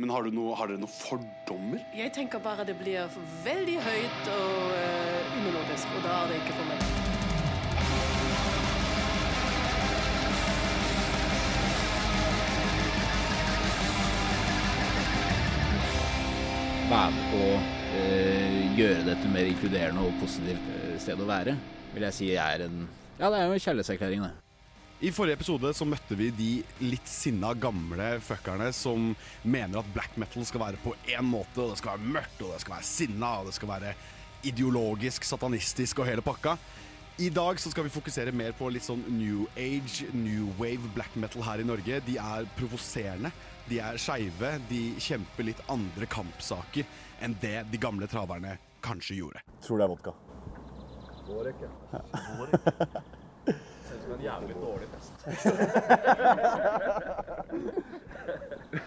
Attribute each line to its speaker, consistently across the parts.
Speaker 1: Men har, du noe, har dere noen fordommer?
Speaker 2: Jeg tenker bare det blir veldig høyt og uh, umelodisk, og da er det ikke for meg.
Speaker 3: være med på å eh, gjøre dette mer inkluderende og positivt eh, sted å være, vil jeg si er en Ja, det er jo en kjærlighetserklæring, det.
Speaker 1: I forrige episode så møtte vi de litt sinna gamle fuckerne som mener at black metal skal være på én måte, og det skal være mørkt, og det skal være sinna, og det skal være ideologisk, satanistisk og hele pakka. I dag så skal vi fokusere mer på litt sånn new age, new wave black metal her i Norge. De er provoserende, de er skeive, de kjemper litt andre kampsaker enn det de gamle traverne kanskje gjorde.
Speaker 4: Tror det er vodka.
Speaker 5: Går ikke. Går ikke. Ser ut som en jævlig dårlig fest.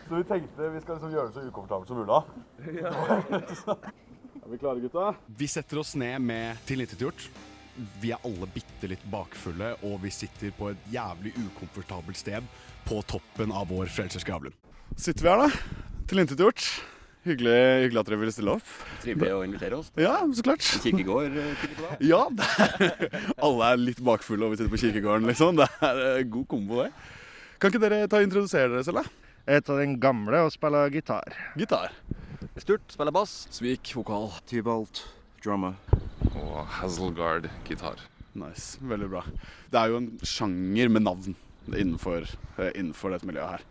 Speaker 4: Så vi tenkte vi skal liksom gjøre det så ukomfortabelt som mulig. Er vi klare, gutta?
Speaker 1: Vi setter oss ned med tilintetgjort. Vi er alle bitte litt bakfulle, og vi sitter på et jævlig ukomfortabelt sted på toppen av vår Frelsers gravlund. Sitter vi her, da. Tilintetgjort. Hyggelig, hyggelig at dere ville stille opp.
Speaker 6: Trivelig å invitere oss.
Speaker 1: Ja, så klart.
Speaker 6: Kirkegård eh.
Speaker 1: Ja, det er, alle er litt bakfulle, og vi sitter på kirkegården, liksom. Det er eh, god kombo, det. Kan ikke dere ta og introdusere dere selv, da?
Speaker 7: Jeg tar den gamle og spiller gitar.
Speaker 1: Gitar.
Speaker 6: Sturt, spiller bass.
Speaker 5: Svik vokal.
Speaker 4: Tybolt, drummer.
Speaker 5: Og Hazelgard gitar.
Speaker 1: Nice. Veldig bra. Det er jo en sjanger med navn innenfor, eh, innenfor dette miljøet her.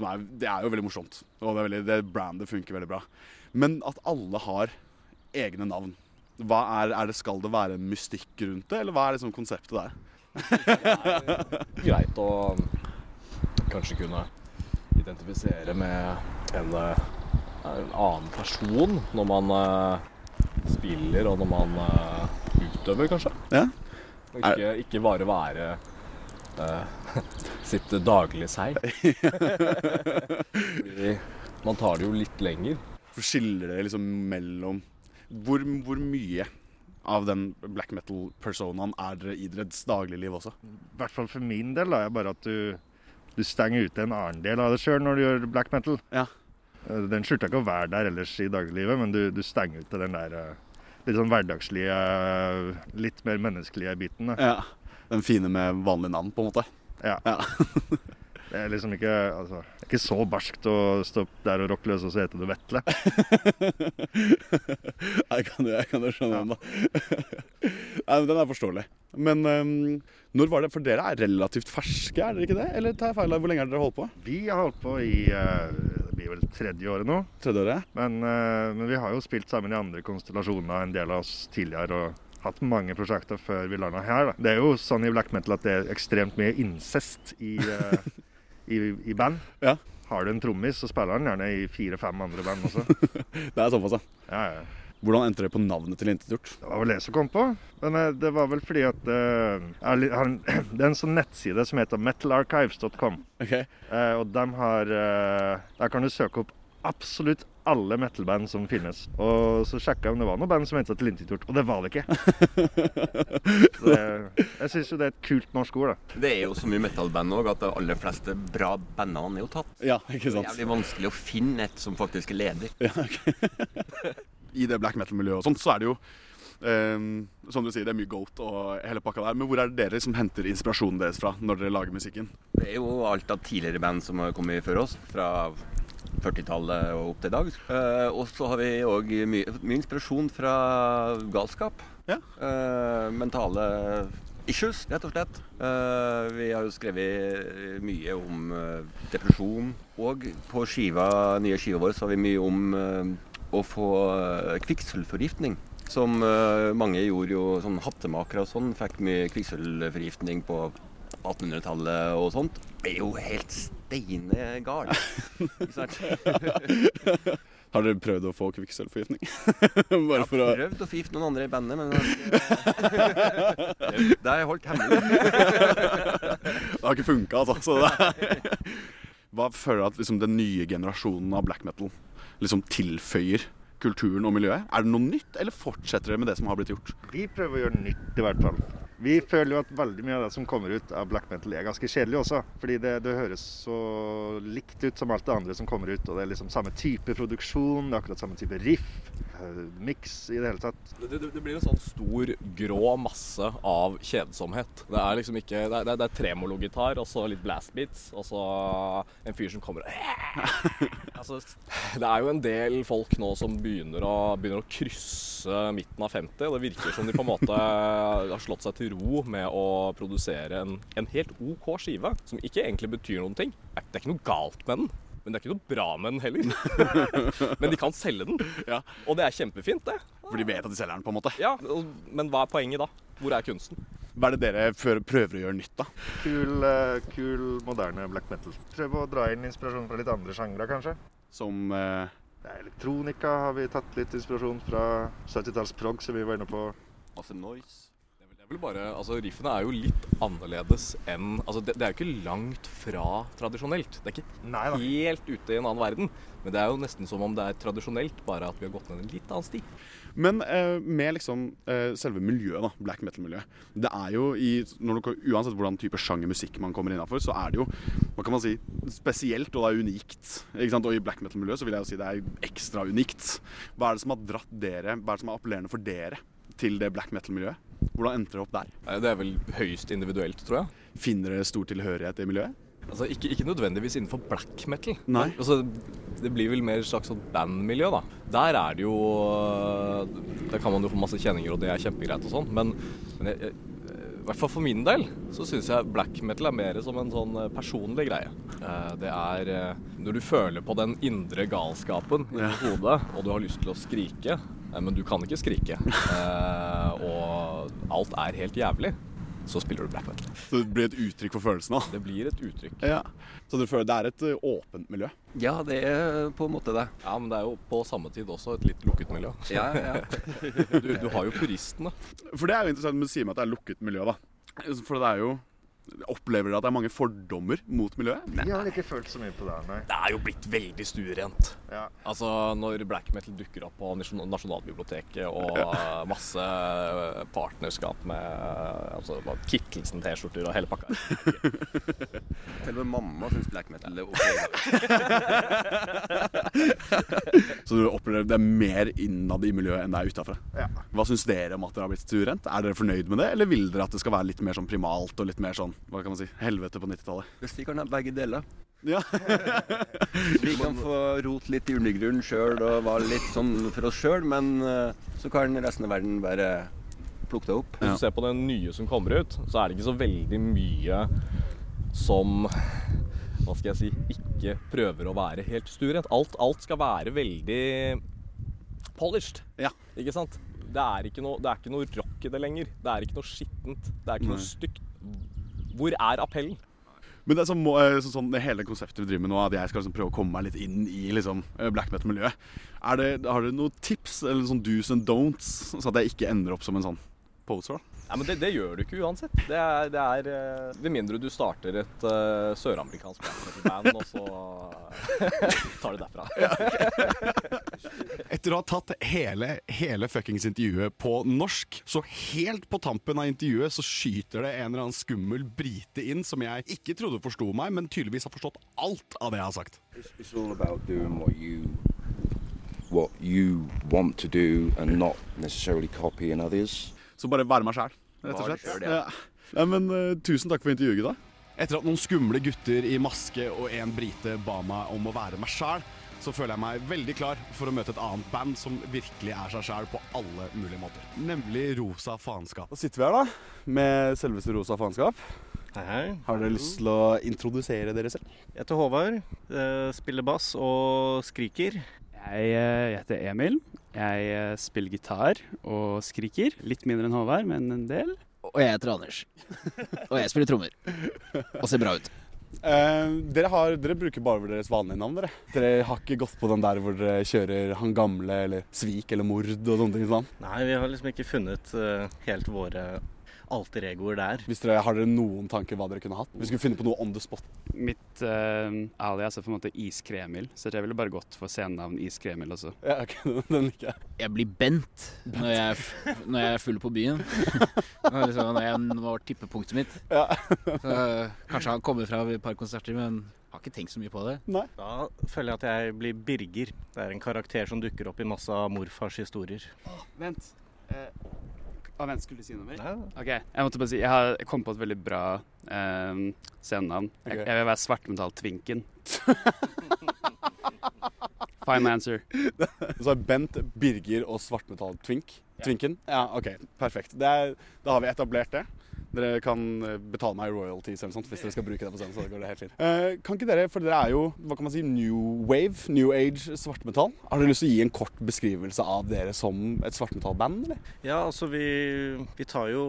Speaker 1: Er, det er jo veldig morsomt. Og det, er veldig, det brandet funker veldig bra. Men at alle har egne navn. Hva er, er det, Skal det være en mystikk rundt det, eller hva er liksom konseptet der?
Speaker 5: Greit å kanskje kunne identifisere med en, eh, en annen person når man eh, spiller og når man eh, utøver, kanskje.
Speaker 1: Ja.
Speaker 5: Ikke, ikke bare være eh, sitt daglige seg. Fordi man tar det jo litt lenger.
Speaker 1: For Skiller det liksom mellom hvor, hvor mye av den black metal-personaen er dere i deres dagligliv også?
Speaker 7: I hvert fall for min del da, er bare at du, du stenger ute en annen del av deg sjøl når du gjør black metal.
Speaker 1: Ja.
Speaker 7: Eh, Den slutter ikke å være der ellers i dagliglivet, men du, du stenger ute den der eh, litt sånn hverdagslige, litt mer menneskelige biten. Da.
Speaker 1: ja. Den fine med vanlig navn, på en måte.
Speaker 7: Ja.
Speaker 1: Ja.
Speaker 7: Det er liksom ikke, altså, ikke så barskt å stå der og rocke løs, og så heter du Vetle.
Speaker 1: jeg kan jo jeg kan jo skjønne den, da. Nei, men Den er forståelig. Men um, når var det? For dere er relativt ferske, er dere ikke det? Eller tar jeg feil? Hvor lenge har dere holdt på?
Speaker 7: Vi har holdt på i uh, det blir vel tredje året nå.
Speaker 1: Tredje året?
Speaker 7: Men, uh, men vi har jo spilt sammen i andre konstellasjoner, en del av oss tidligere. og hatt mange prosjekter før vi landa her. Da. Det er jo sånn i black metal at det er ekstremt mye incest i, uh, i, i band.
Speaker 1: Ja.
Speaker 7: Har du en trommis, så spiller han gjerne i fire-fem andre band også.
Speaker 1: Det er såpass, ja.
Speaker 7: Ja.
Speaker 1: Hvordan endte dere på navnet til Intetgjort?
Speaker 7: Det var vel det som kom på. Men eh, det var vel fordi at uh, Det er en sånn nettside som heter metalarchives.com.
Speaker 1: Okay.
Speaker 7: Uh, og de har Der kan du søke opp absolutt alle metal-band som finnes. Og så sjekka jeg om det var noe band som het Tilintetgjort, og det var det ikke. Så det, jeg syns jo det er et kult norsk ord, da.
Speaker 6: Det er jo så mye metal-band òg at de aller fleste bra bandene er jo tatt.
Speaker 1: Ja, ikke
Speaker 6: Det er jævlig vanskelig å finne et som faktisk er leder.
Speaker 1: Ja, okay. I det black metal-miljøet og sånt, så er det jo Um, Som du sier, det er mye goat og hele pakka der. Men hvor er det dere som henter inspirasjonen deres fra når dere lager musikken?
Speaker 6: Det er jo alt av tidligere band som har kommet før oss, fra 40-tallet og opp til i dag. Uh, og så har vi òg mye, mye inspirasjon fra galskap.
Speaker 1: Ja.
Speaker 6: Uh, mentale issues, rett og slett. Uh, vi har jo skrevet mye om depresjon. Og på skiva, nye skiva vår så har vi mye om å få kvikksølvforgiftning. Som mange gjorde jo, sånn hattemakere og sånn, fikk mye kvikksølvforgiftning på 1800-tallet og sånt. Det er jo helt steine sant?
Speaker 1: Har dere prøvd å få kvikksølvforgiftning?
Speaker 6: Jeg
Speaker 1: Bare
Speaker 6: har
Speaker 1: for å
Speaker 6: prøvd å forgifte noen andre i bandet, men det, har jeg holdt hemmelig.
Speaker 1: Det har ikke funka, altså. Så det Hva føler du at liksom, den nye generasjonen av black metal liksom tilføyer kulturen og miljøet? Er det noe nytt, eller fortsetter dere med det som har blitt gjort?
Speaker 7: Vi prøver å gjøre nytt, i hvert fall. Vi føler jo at veldig mye av det som kommer ut av black metal er ganske kjedelig også. Fordi det, det høres så likt ut som alt det andre som kommer ut. Og det er liksom samme type produksjon, det er akkurat samme type riff, miks i det hele tatt.
Speaker 5: Det, det, det blir en sånn stor, grå masse av kjedsomhet. Det er liksom ikke Det er, det er, tremologitar og så litt blast beats, og så en fyr som kommer og altså, Det er jo en del folk nå som begynner å, begynner å krysse midten av 50. og Det virker som de på en måte har slått seg til ro med å produsere en, en helt OK skive, som ikke egentlig betyr noen ting. Det er ikke noe galt med den. Men det er ikke noe bra med den heller. Men de kan selge den.
Speaker 1: Ja.
Speaker 5: Og det er kjempefint, det.
Speaker 1: For de vet at de selger den, på en måte.
Speaker 5: Ja, Men hva er poenget da? Hvor er kunsten?
Speaker 1: Hva er det dere prøver å gjøre nytt, da?
Speaker 7: Kul, eh, kul moderne black metal. Prøve å dra inn inspirasjon fra litt andre sjangre, kanskje.
Speaker 1: Som eh,
Speaker 7: elektronika har vi tatt litt inspirasjon fra 70-talls prog, som vi var inne på.
Speaker 6: Masse noise.
Speaker 5: Bare, altså Riffene er jo litt annerledes enn altså det, det er jo ikke langt fra tradisjonelt. Det er ikke
Speaker 7: Nei
Speaker 5: helt ute i en annen verden. Men det er jo nesten som om det er tradisjonelt, bare at vi har gått ned en litt annen sti.
Speaker 1: Men eh, med liksom eh, selve miljøet, da, black metal-miljøet. Det er jo i når du, Uansett hvordan type sjanger musikk man kommer innafor, så er det jo hva kan man si, spesielt og det er unikt. Ikke sant? Og i black metal-miljøet så vil jeg jo si det er ekstra unikt. Hva er det som har dratt dere, hva er det som er appellerende for dere til det black metal-miljøet? Hvordan endte dere opp der?
Speaker 5: Det er vel høyst individuelt, tror jeg.
Speaker 1: Finner dere stor tilhørighet i miljøet?
Speaker 5: Altså Ikke, ikke nødvendigvis innenfor black metal.
Speaker 1: Nei.
Speaker 5: Altså, det blir vel mer et slags sånn bandmiljø, da. Der er det jo øh, Der kan man jo få masse kjenninger, og det er kjempegreit og sånn, men, men jeg, i hvert fall for min del så syns jeg black metal er mer som en sånn eh, personlig greie. Eh, Det er eh, når du føler på den indre galskapen i hodet, og du har lyst til å skrike, men du kan ikke skrike, eh, og alt er helt jævlig, så spiller du black metal.
Speaker 1: Så det blir et uttrykk for følelsene? da?
Speaker 5: Det blir et uttrykk.
Speaker 1: Ja. Så du føler det er et eh, åpent miljø?
Speaker 6: Ja, det er på en måte det.
Speaker 5: Ja, men det er jo på samme tid også et litt lukket miljø.
Speaker 6: Ja, ja.
Speaker 5: Du, du har jo puristene.
Speaker 1: For det er jo interessant å si meg at det er lukket miljø, da. For det er jo Opplever dere at det er mange fordommer mot miljøet?
Speaker 7: Vi har ikke følt så mye på det, nei.
Speaker 5: Det er jo blitt veldig stuerent.
Speaker 7: Ja.
Speaker 5: Altså, når black metal dukker opp på Nasjonalbiblioteket og masse partnerskap med altså, Kittelsen-T-skjorter og hele pakka.
Speaker 6: Til og med mamma syns black metal er ok.
Speaker 1: Så du opplever det er mer innad i miljøet enn det er utafra?
Speaker 7: Ja.
Speaker 1: Hva syns dere om at dere har blitt stuerent? Er dere fornøyd med det, eller vil dere at det skal være litt mer sånn primalt og litt mer sånn hva kan man si, helvete på 90-tallet?
Speaker 6: Hvis vi kan ha begge deler.
Speaker 1: Ja.
Speaker 6: Vi kan få rot litt i undergrunnen sjøl og være litt sånn for oss sjøl, men eh, så kan resten av verden bare plukke det opp.
Speaker 5: Hvis du ser på den nye som kommer ut, så er det ikke så veldig mye som hva skal jeg si, ikke prøver å være helt stuerent. Alt, alt skal være veldig polished.
Speaker 1: Ja.
Speaker 5: Ikke sant? Det er ikke, noe, det er ikke noe rock i det lenger. Det er ikke noe skittent. Det er ikke
Speaker 1: Nei.
Speaker 5: noe stygt. Hvor er appellen?
Speaker 1: Men det er sånn, eh, så, sånn, det hele konseptet vi driver med nå, at jeg skal liksom prøve å komme meg litt inn i liksom, eh, black metal-miljøet. Har dere noen tips eller sånn do's and don'ts, så at jeg ikke ender opp som en sånn poser? da?
Speaker 5: Ja, men det, det gjør du ikke uansett. Det er, det er eh, Med mindre du starter et uh, søramerikansk band, og så tar det derfra.
Speaker 1: Etter å ha tatt hele, hele fuckings intervjuet på norsk, så helt på tampen av intervjuet så skyter det en eller annen skummel brite inn som jeg ikke trodde forsto meg, men tydeligvis har forstått alt av det jeg har sagt.
Speaker 8: It's, it's all about doing what you what you want to do and not necessarily copying others.
Speaker 1: Så bare være meg sjæl, rett og slett.
Speaker 6: Ja.
Speaker 1: Ja, men uh, tusen takk for intervjuet, da. Etter at noen skumle gutter i maske og en brite ba meg om å være meg sjæl, så føler jeg meg veldig klar for å møte et annet band som virkelig er seg sjæl på alle mulige måter. Nemlig Rosa Faenskap. Da sitter vi her, da, med selveste Rosa Faenskap.
Speaker 9: Hei, hei.
Speaker 1: Har dere lyst til å introdusere dere selv?
Speaker 9: Jeg heter Håvard. eh, Spiller bass og skriker.
Speaker 10: Jeg eh, heter Emil. Jeg eh, spiller gitar og skriker. Litt mindre enn Håvard, men en del.
Speaker 3: Og jeg heter Anders. Og jeg spiller trommer. Og ser bra ut.
Speaker 1: Eh, dere, har, dere bruker bare deres vanlige navn, dere. Dere har ikke gått på den der hvor dere kjører Han gamle eller Svik eller Mord og sånne ting sånn?
Speaker 9: Nei, vi har liksom ikke funnet uh, helt våre alter egoer der.
Speaker 1: Hvis dere Har dere noen tanker hva dere kunne hatt? Vi skulle finne på noe on the spot.
Speaker 10: Mitt uh, alias er på en måte Iskremil, så jeg ville bare gått for scenenavn Iskremil også.
Speaker 1: Ja, ok, Den liker jeg.
Speaker 3: Jeg blir Bent når jeg, er f- når jeg er full på byen. Når liksom, når jeg når tippepunktet mitt.
Speaker 1: Ja.
Speaker 3: Så, kanskje han kommer fra et par konserter, men har ikke tenkt så mye på det.
Speaker 1: Nei.
Speaker 9: Da føler jeg at jeg blir Birger. Det er en karakter som dukker opp i masse av morfars historier.
Speaker 10: Vent. Eh, å, vent, skulle du si noe mer?
Speaker 9: Nei.
Speaker 10: Ok, Jeg måtte bare si, jeg har jeg kom på et veldig bra eh, scenenavn. Jeg,
Speaker 1: Ok.
Speaker 10: jeg vil være Svartmetall-Twinken. Final answer.
Speaker 1: Så er Bent, Birger og Svartmetall Twink. Twinken? Ja, OK. Perfekt. Det er, da har vi etablert det. Dere kan eh, betale meg royalties eller sånt hvis dere skal bruke det på scenen. så det går det helt fint. Eh, kan ikke dere, for dere er jo hva kan man si, new wave, new age svartmetall. Har dere lyst til å gi en kort beskrivelse av dere som et svartmetallband, eller?
Speaker 9: Ja, altså vi, vi tar jo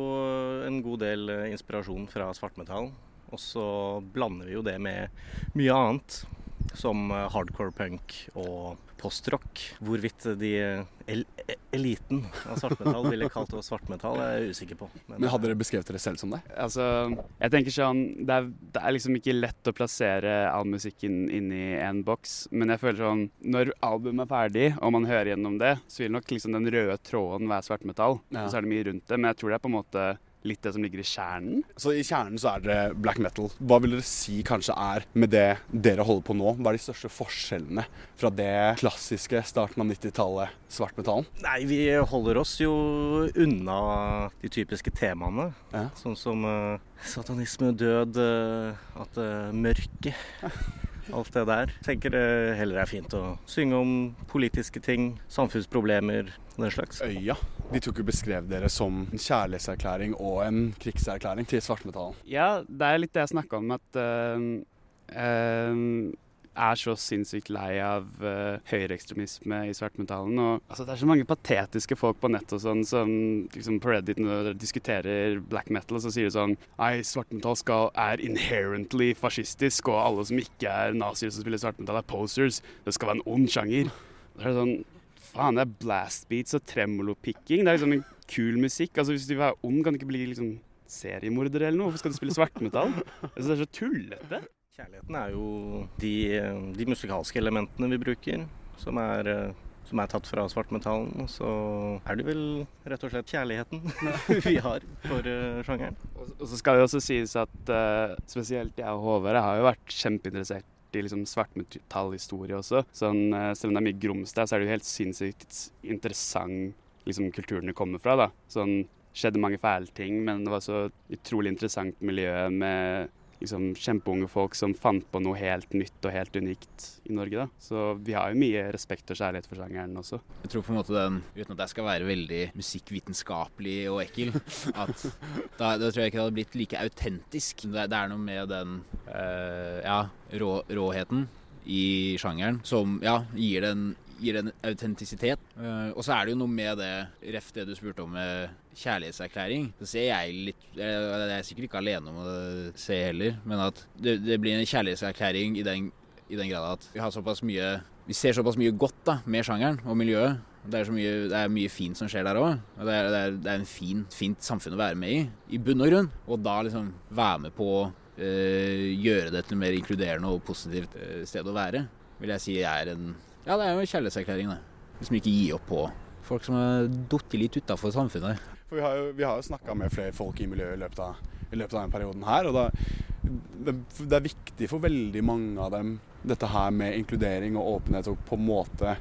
Speaker 9: en god del eh, inspirasjon fra svartmetall. Og så blander vi jo det med mye annet. Som eh, hardcore punk og postrock. Hvorvidt de el eliten av svartmetall ville kalt oss svartmetall, er jeg usikker på.
Speaker 1: Men hadde dere beskrevet dere selv som det?
Speaker 10: Altså, jeg tenker sånn det er, det er liksom ikke lett å plassere all musikken inni i en boks, men jeg føler sånn Når albumet er ferdig, og man hører gjennom det, så vil nok liksom den røde tråden være svartmetall.
Speaker 1: Ja.
Speaker 10: Og så er det mye rundt det, men jeg tror det er på en måte litt det som ligger i kjernen.
Speaker 1: Så i kjernen så er dere black metal. Hva vil dere si kanskje er med det dere holder på nå? Hva er de største forskjellene fra det klassiske starten av 90-tallet svartmetallen?
Speaker 9: Nei, vi holder oss jo unna de typiske temaene.
Speaker 1: Ja.
Speaker 9: Sånn som uh, satanisme, død, uh, at uh, mørke. Alt det der. Tenker det heller er fint å synge om politiske ting, samfunnsproblemer, den slags.
Speaker 1: Øya. De tok jo beskrev dere som en kjærlighetserklæring og en krigserklæring til svartmetallen.
Speaker 10: Ja, det er litt det jeg snakka om, at uh, er så sinnssykt lei av uh, høyreekstremisme i svartmetallen. Og, altså, det er så mange patetiske folk på nett og sånn som liksom på Reddit når de diskuterer black metal, så sier de sånn Nei, svartmetall skal, er inherently fascistisk, og alle som ikke er nazier som spiller svartmetall, er posers. Det skal være en ond sjanger. Da er det sånn Faen, det er blast beats og tremolopicking. Det er liksom en kul musikk. Altså, Hvis du vil være ond, kan du ikke bli liksom seriemorder eller noe? Hvorfor skal du spille svartmetall? Jeg synes det er så tullete.
Speaker 9: Kjærligheten er jo de, de musikalske elementene vi bruker, som er, eh, som er tatt fra svartmetallen. Så er det vel rett og slett kjærligheten vi har for eh, sjangeren.
Speaker 10: Og så skal det også sies at eh, spesielt jeg og Håvard har jo vært kjempeinteressert i liksom svartmetallhistorie også. Sånn, eh, selv om det er mye grums der, så er det jo helt sinnssykt interessant liksom, kulturen det kommer fra. da. Sånn, skjedde mange fæle ting, men det var så utrolig interessant miljø med liksom, kjempeunge folk som fant på noe helt nytt og helt unikt i Norge. da. Så vi har jo mye respekt og kjærlighet for sjangeren også.
Speaker 3: Jeg tror på en måte den, uten at jeg skal være veldig musikkvitenskapelig og ekkel, at da, da tror jeg ikke det hadde blitt like autentisk. Det, det er noe med den eh, ja, rå, råheten i sjangeren som ja, gir den gir en autentisitet. Eh, og så er det jo noe med det, ref det du spurte om med kjærlighetserklæring. Så ser jeg litt Jeg er sikkert ikke alene om å se heller, men at det, det blir en kjærlighetserklæring i den, i den grad at vi har såpass mye Vi ser såpass mye godt da, med sjangeren og miljøet. Det er, mye, det er mye fint som skjer der òg. Det det er, det er en fin, fint samfunn å være med i, i bunn og grunn. Og da liksom være med på å øh, gjøre det til mer inkluderende og positivt øh, sted å være, vil jeg si er en Ja, det er jo en kjærlighetserklæring, det. Liksom ikke gir opp på folk som har falt litt utafor samfunnet.
Speaker 1: For vi har jo, vi har jo snakka med flere folk i miljøet i løpet av, i løpet av denne perioden her. Og da, det, det er viktig for veldig mange av dem dette her med inkludering og åpenhet og på en måte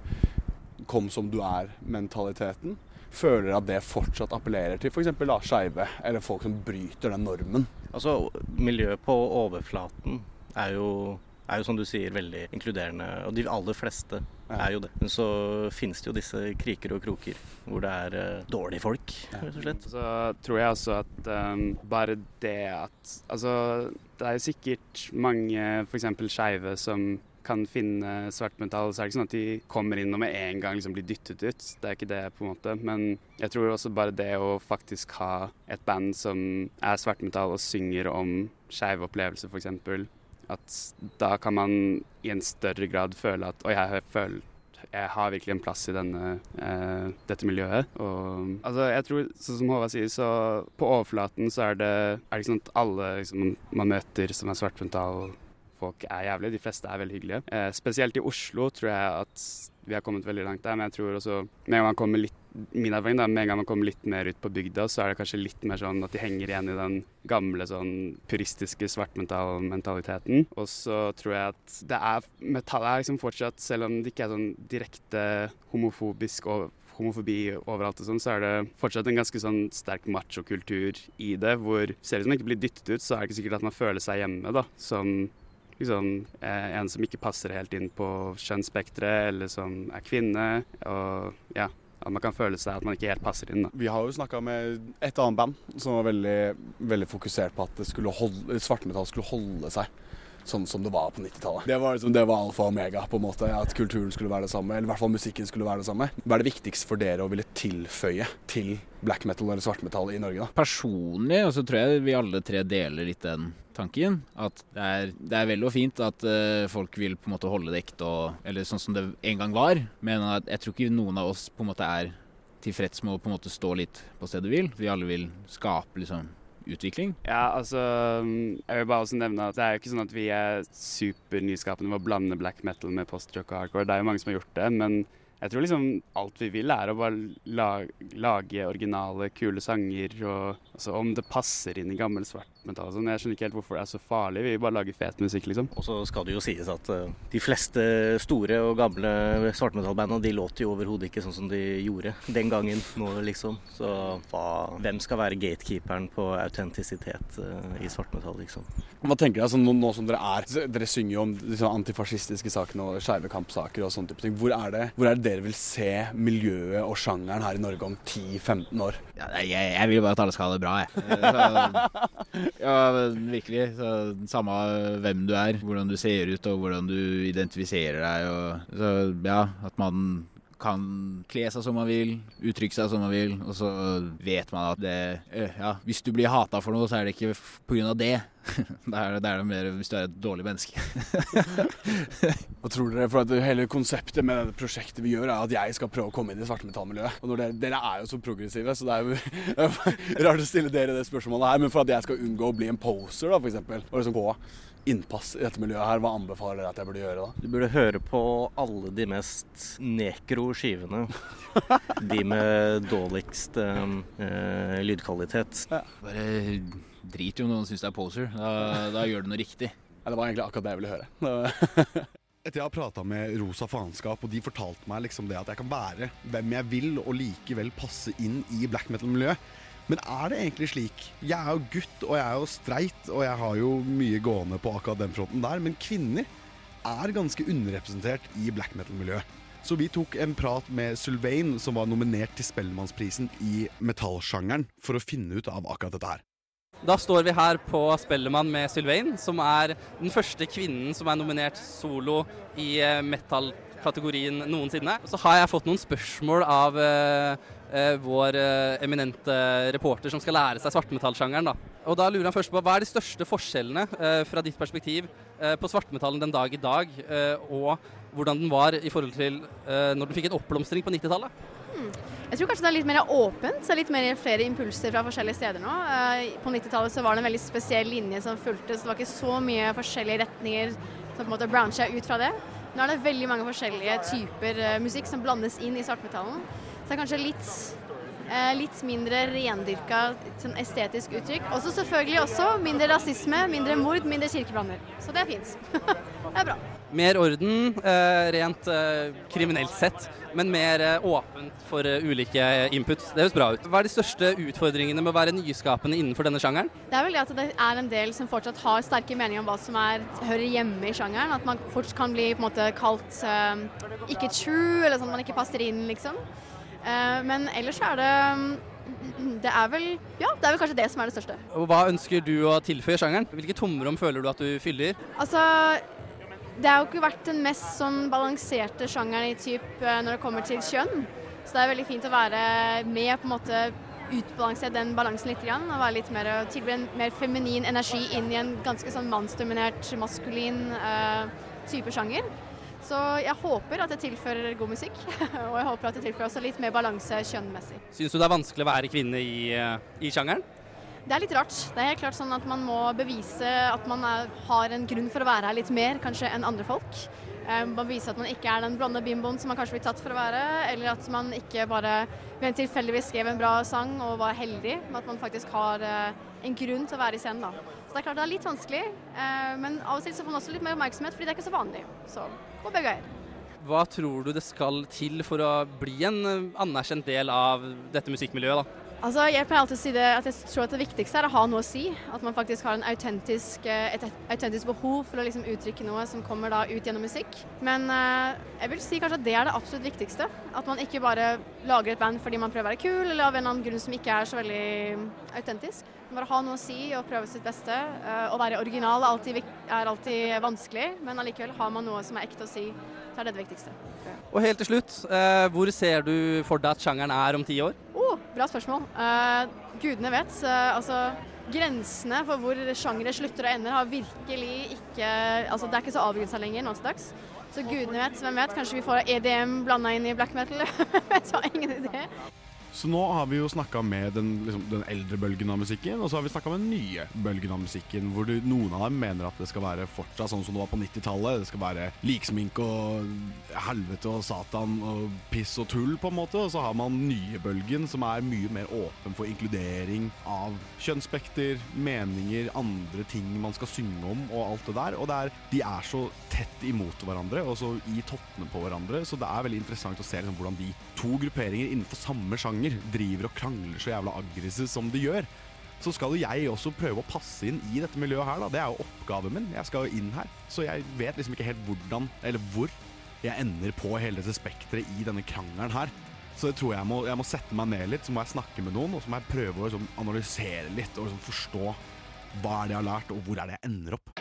Speaker 1: kom som du er-mentaliteten. Føler at det fortsatt appellerer til f.eks. skeive, eller folk som bryter den normen.
Speaker 9: Altså, miljøet på overflaten er jo, er jo som du sier veldig inkluderende, og de aller fleste er jo det. Men så finnes det jo disse kriker og kroker hvor det er uh, dårlige folk, rett og slett.
Speaker 10: Så tror jeg også at um, bare det at Altså, det er jo sikkert mange f.eks. skeive som kan finne svartmetall, så er det ikke sånn at de kommer inn og med en gang liksom blir dyttet ut. Det er ikke det, på en måte. Men jeg tror også bare det å faktisk ha et band som er svartmetall og synger om skeive opplevelser, f.eks. At da kan man i en større grad føle at Oi, jeg har jeg har virkelig en plass i denne, eh, dette miljøet. Og altså, jeg tror, sånn som Håvard sier, så på overflaten så er det, er det sånn at alle liksom, man møter som er svartpynta og folk er jævlige. De fleste er veldig hyggelige. Eh, spesielt i Oslo tror jeg at vi har kommet veldig langt der, men jeg tror også med man kommer litt min erfaring da, med en gang man kommer litt mer ut på bygda, så er det kanskje litt mer sånn at de henger igjen i den gamle sånn puristiske svartmetallmentaliteten. Og så tror jeg at det er metall er liksom fortsatt, selv om det ikke er sånn direkte homofobisk og homofobi overalt og sånn, så er det fortsatt en ganske sånn sterk machokultur i det, hvor selv om man ikke blir dyttet ut, så er det ikke sikkert at man føler seg hjemme, da, som liksom eh, en som ikke passer helt inn på kjønnsspekteret, eller som er kvinne, og ja, at man kan føle seg at man ikke helt passer inn. Da.
Speaker 1: Vi har jo snakka med et annet band som var veldig, veldig fokusert på at holde, svartmetall skulle holde seg sånn som det var på 90-tallet. Det var, liksom, det var alfa og omega, på en måte, at kulturen skulle være det samme. Eller i hvert fall musikken skulle være det samme. Hva er det viktigst for dere å ville tilføye til black metal eller svartmetall i Norge? da?
Speaker 3: Personlig og så tror jeg vi alle tre deler litt den tanken. At det er, det er vel og fint at uh, folk vil på en måte holde det ekte, og, eller sånn som det en gang var. Men jeg tror ikke noen av oss på en måte er tilfreds med å på en måte stå litt på stedet hvil. Vi alle vil skape liksom utvikling.
Speaker 10: Ja, altså Jeg vil bare også nevne at det er jo ikke sånn at vi er supernyskapende med å blande black metal med post-rock og hardcore. Det er jo mange som har gjort det, men jeg tror liksom alt vi vil er å bare lage, lage originale, kule sanger. og altså, Om det passer inn i gammel svartmetall og sånn. Jeg skjønner ikke helt hvorfor det er så farlig. Vi vil bare lage fet musikk, liksom.
Speaker 9: Og så skal det jo sies at uh, de fleste store og gamle svartmetallbandene de låter jo overhodet ikke sånn som de gjorde den gangen nå, liksom. Så hva, hvem skal være gatekeeperen på autentisitet uh, i svartmetall, liksom?
Speaker 1: Hva tenker dere, altså, nå, nå, som dere er Dere synger jo om liksom, antifascistiske sakene og skeive kampsaker og sånne type ting. Hvor er, det, hvor er det dere vil se miljøet og sjangeren her i Norge om 10-15 år?
Speaker 3: Ja, jeg, jeg, vil bare at alle skal ha det bra, jeg. Så, ja, virkelig. Så, samme hvem du er, hvordan du ser ut og hvordan du identifiserer deg. Og, så, ja, at man kan kle seg som man vil, uttrykke seg som man vil, og så vet man at det Ja, hvis du blir hata for noe, så er det ikke pga. det. Da er det, det mer hvis du er et dårlig menneske.
Speaker 1: Hva tror dere? For at Hele konseptet med det prosjektet vi gjør, er at jeg skal prøve å komme inn i svartmetallmiljøet. Og dere, dere, er jo så progressive, så det er jo rart å stille dere det spørsmålet her. Men for at jeg skal unngå å bli en poser, da, f.eks., og liksom gå innpass i dette miljøet her, hva anbefaler dere at jeg burde gjøre da?
Speaker 9: Du burde høre på alle de mest nekro skivene. de med dårligst eh, lydkvalitet.
Speaker 3: Ja. Bare drit i om noen syns det er poser. Da, da gjør du noe riktig.
Speaker 1: Ja, det var egentlig akkurat det jeg ville høre. Etter jeg har prata med Rosa Faenskap, og de fortalte meg liksom det at jeg kan være hvem jeg vil, og likevel passe inn i black metal-miljøet. Men er det egentlig slik? Jeg er jo gutt, og jeg er jo streit, og jeg har jo mye gående på akkurat den fronten der, men kvinner er ganske underrepresentert i black metal-miljøet. Så vi tok en prat med Sylvain, som var nominert til Spellemannsprisen i metallsjangeren, for å finne ut av akkurat dette her.
Speaker 11: Da står vi her på Spellemann med Sylvain, som er den første kvinnen som er nominert solo i eh, metal-kategorien noensinne. Så har jeg fått noen spørsmål av uh, vår uh, eminente reporter som skal lære seg svartmetallsjangeren. Da. Og da lurer han først på hva er de største forskjellene fra ditt perspektiv på svartmetallen den dag i dag, og hvordan den var i forhold til når du fikk en oppblomstring på 90-tallet?
Speaker 12: Hmm. Jeg tror kanskje det er litt mer åpent, så litt mer flere impulser fra forskjellige steder nå. På 90-tallet så var det en veldig spesiell linje som fulgte, så det var ikke så mye forskjellige retninger som på en måte bransja ut fra det. Nå er det veldig mange forskjellige typer musikk som blandes inn i svartmetallen. Det er kanskje litt, litt mindre rendyrka sånn estetisk uttrykk. Og selvfølgelig også mindre rasisme, mindre mord, mindre kirkebranner. Så det er fint. det er bra.
Speaker 11: Mer orden rent kriminelt sett men mer åpent for ulike input. Det høres bra ut. Hva er de største utfordringene med å være nyskapende innenfor denne sjangeren?
Speaker 12: Det er vel det at det er en del som fortsatt har sterke meninger om hva som er, hører hjemme i sjangeren. At man fortsatt kan bli på en måte kalt ikke true, eller sånn at man ikke passer inn, liksom. Uh, men ellers er det det er vel ja, det er vel kanskje det som er det største.
Speaker 11: Hva ønsker du å tilføye sjangeren? Hvilke tomrom føler du at du fyller?
Speaker 12: Altså, det har jo ikke vært den mest sånn balanserte sjangeren i typ når det kommer til kjønn. Så det er veldig fint å være med på en måte utbalansere den balansen litt. Grann, og være litt mer, tilby en mer feminin energi inn i en ganske sånn mannsdominert, maskulin uh, type sjanger. Så jeg håper at det tilfører god musikk, og jeg håper at det tilfører også litt mer balanse kjønnmessig.
Speaker 11: Syns du det er vanskelig å være kvinne i, eh, i sjangeren?
Speaker 12: Det er litt rart. Det er helt klart sånn at man må bevise at man er, har en grunn for å være her litt mer, kanskje, enn andre folk. Eh, man viser at man ikke er den blonde bimboen som man kanskje blir tatt for å være, eller at man ikke bare ved tilfeldigvis skrev en bra sang og var heldig, men at man faktisk har eh, en grunn til å være i scenen. da. Så det er klart det er litt vanskelig, eh, men av og til så får man også litt mer oppmerksomhet, fordi det er ikke så vanlig. Så på begge øyer.
Speaker 11: Hva tror du det skal til for å bli en anerkjent del av dette musikkmiljøet? da?
Speaker 12: Altså, jeg pleier alltid å si det at jeg tror at det viktigste er å ha noe å si. At man faktisk har en autentisk, eh, et autentisk behov for å liksom uttrykke noe som kommer da ut gjennom musikk. Men eh, jeg vil si kanskje at det er det absolutt viktigste. At man ikke bare lager et band fordi man prøver å være kul, eller av en eller annen grunn som ikke er så veldig autentisk. Bare ha noe å si og prøve sitt beste. Eh, Å være original er alltid, er alltid vanskelig, men allikevel har man noe som er ekte å si, så er det det viktigste.
Speaker 11: Og helt til slutt, hvor ser du for deg at sjangeren er om ti år?
Speaker 12: Bra spørsmål. Uh, gudene vet. Uh, altså, grensene for hvor sjangere slutter og ender, har virkelig ikke altså, Det er ikke så avgrensa lenger nå til dags. Så gudene vet. Hvem vet? Kanskje vi får EDM blanda inn i black metal? Jeg har ingen idé.
Speaker 1: Så nå har vi jo snakka med den, liksom, den eldre bølgen av musikken, og så har vi snakka med den nye bølgen av musikken, hvor du, noen av dem mener at det skal være fortsatt sånn som det var på 90-tallet. Det skal være liksmink og helvete og satan og piss og tull, på en måte. Og så har man nye bølgen, som er mye mer åpen for inkludering av kjønnsspekter, meninger, andre ting man skal synge om, og alt det der. Og det er, de er så tett imot hverandre, og så i toppene på hverandre, så det er veldig interessant å se liksom, hvordan de to grupperinger innenfor samme sjanger driver og krangler så jævla aggressivt som de gjør. Så skal jo jeg også prøve å passe inn i dette miljøet her, da. Det er jo oppgaven min. Jeg skal jo inn her. Så jeg vet liksom ikke helt hvordan, eller hvor, jeg ender på hele dette spekteret i denne krangelen her. Så jeg tror jeg må, jeg må sette meg ned litt, så må jeg snakke med noen, og så må jeg prøve å liksom, analysere litt og liksom, forstå hva er det jeg har lært, og hvor er det jeg ender opp.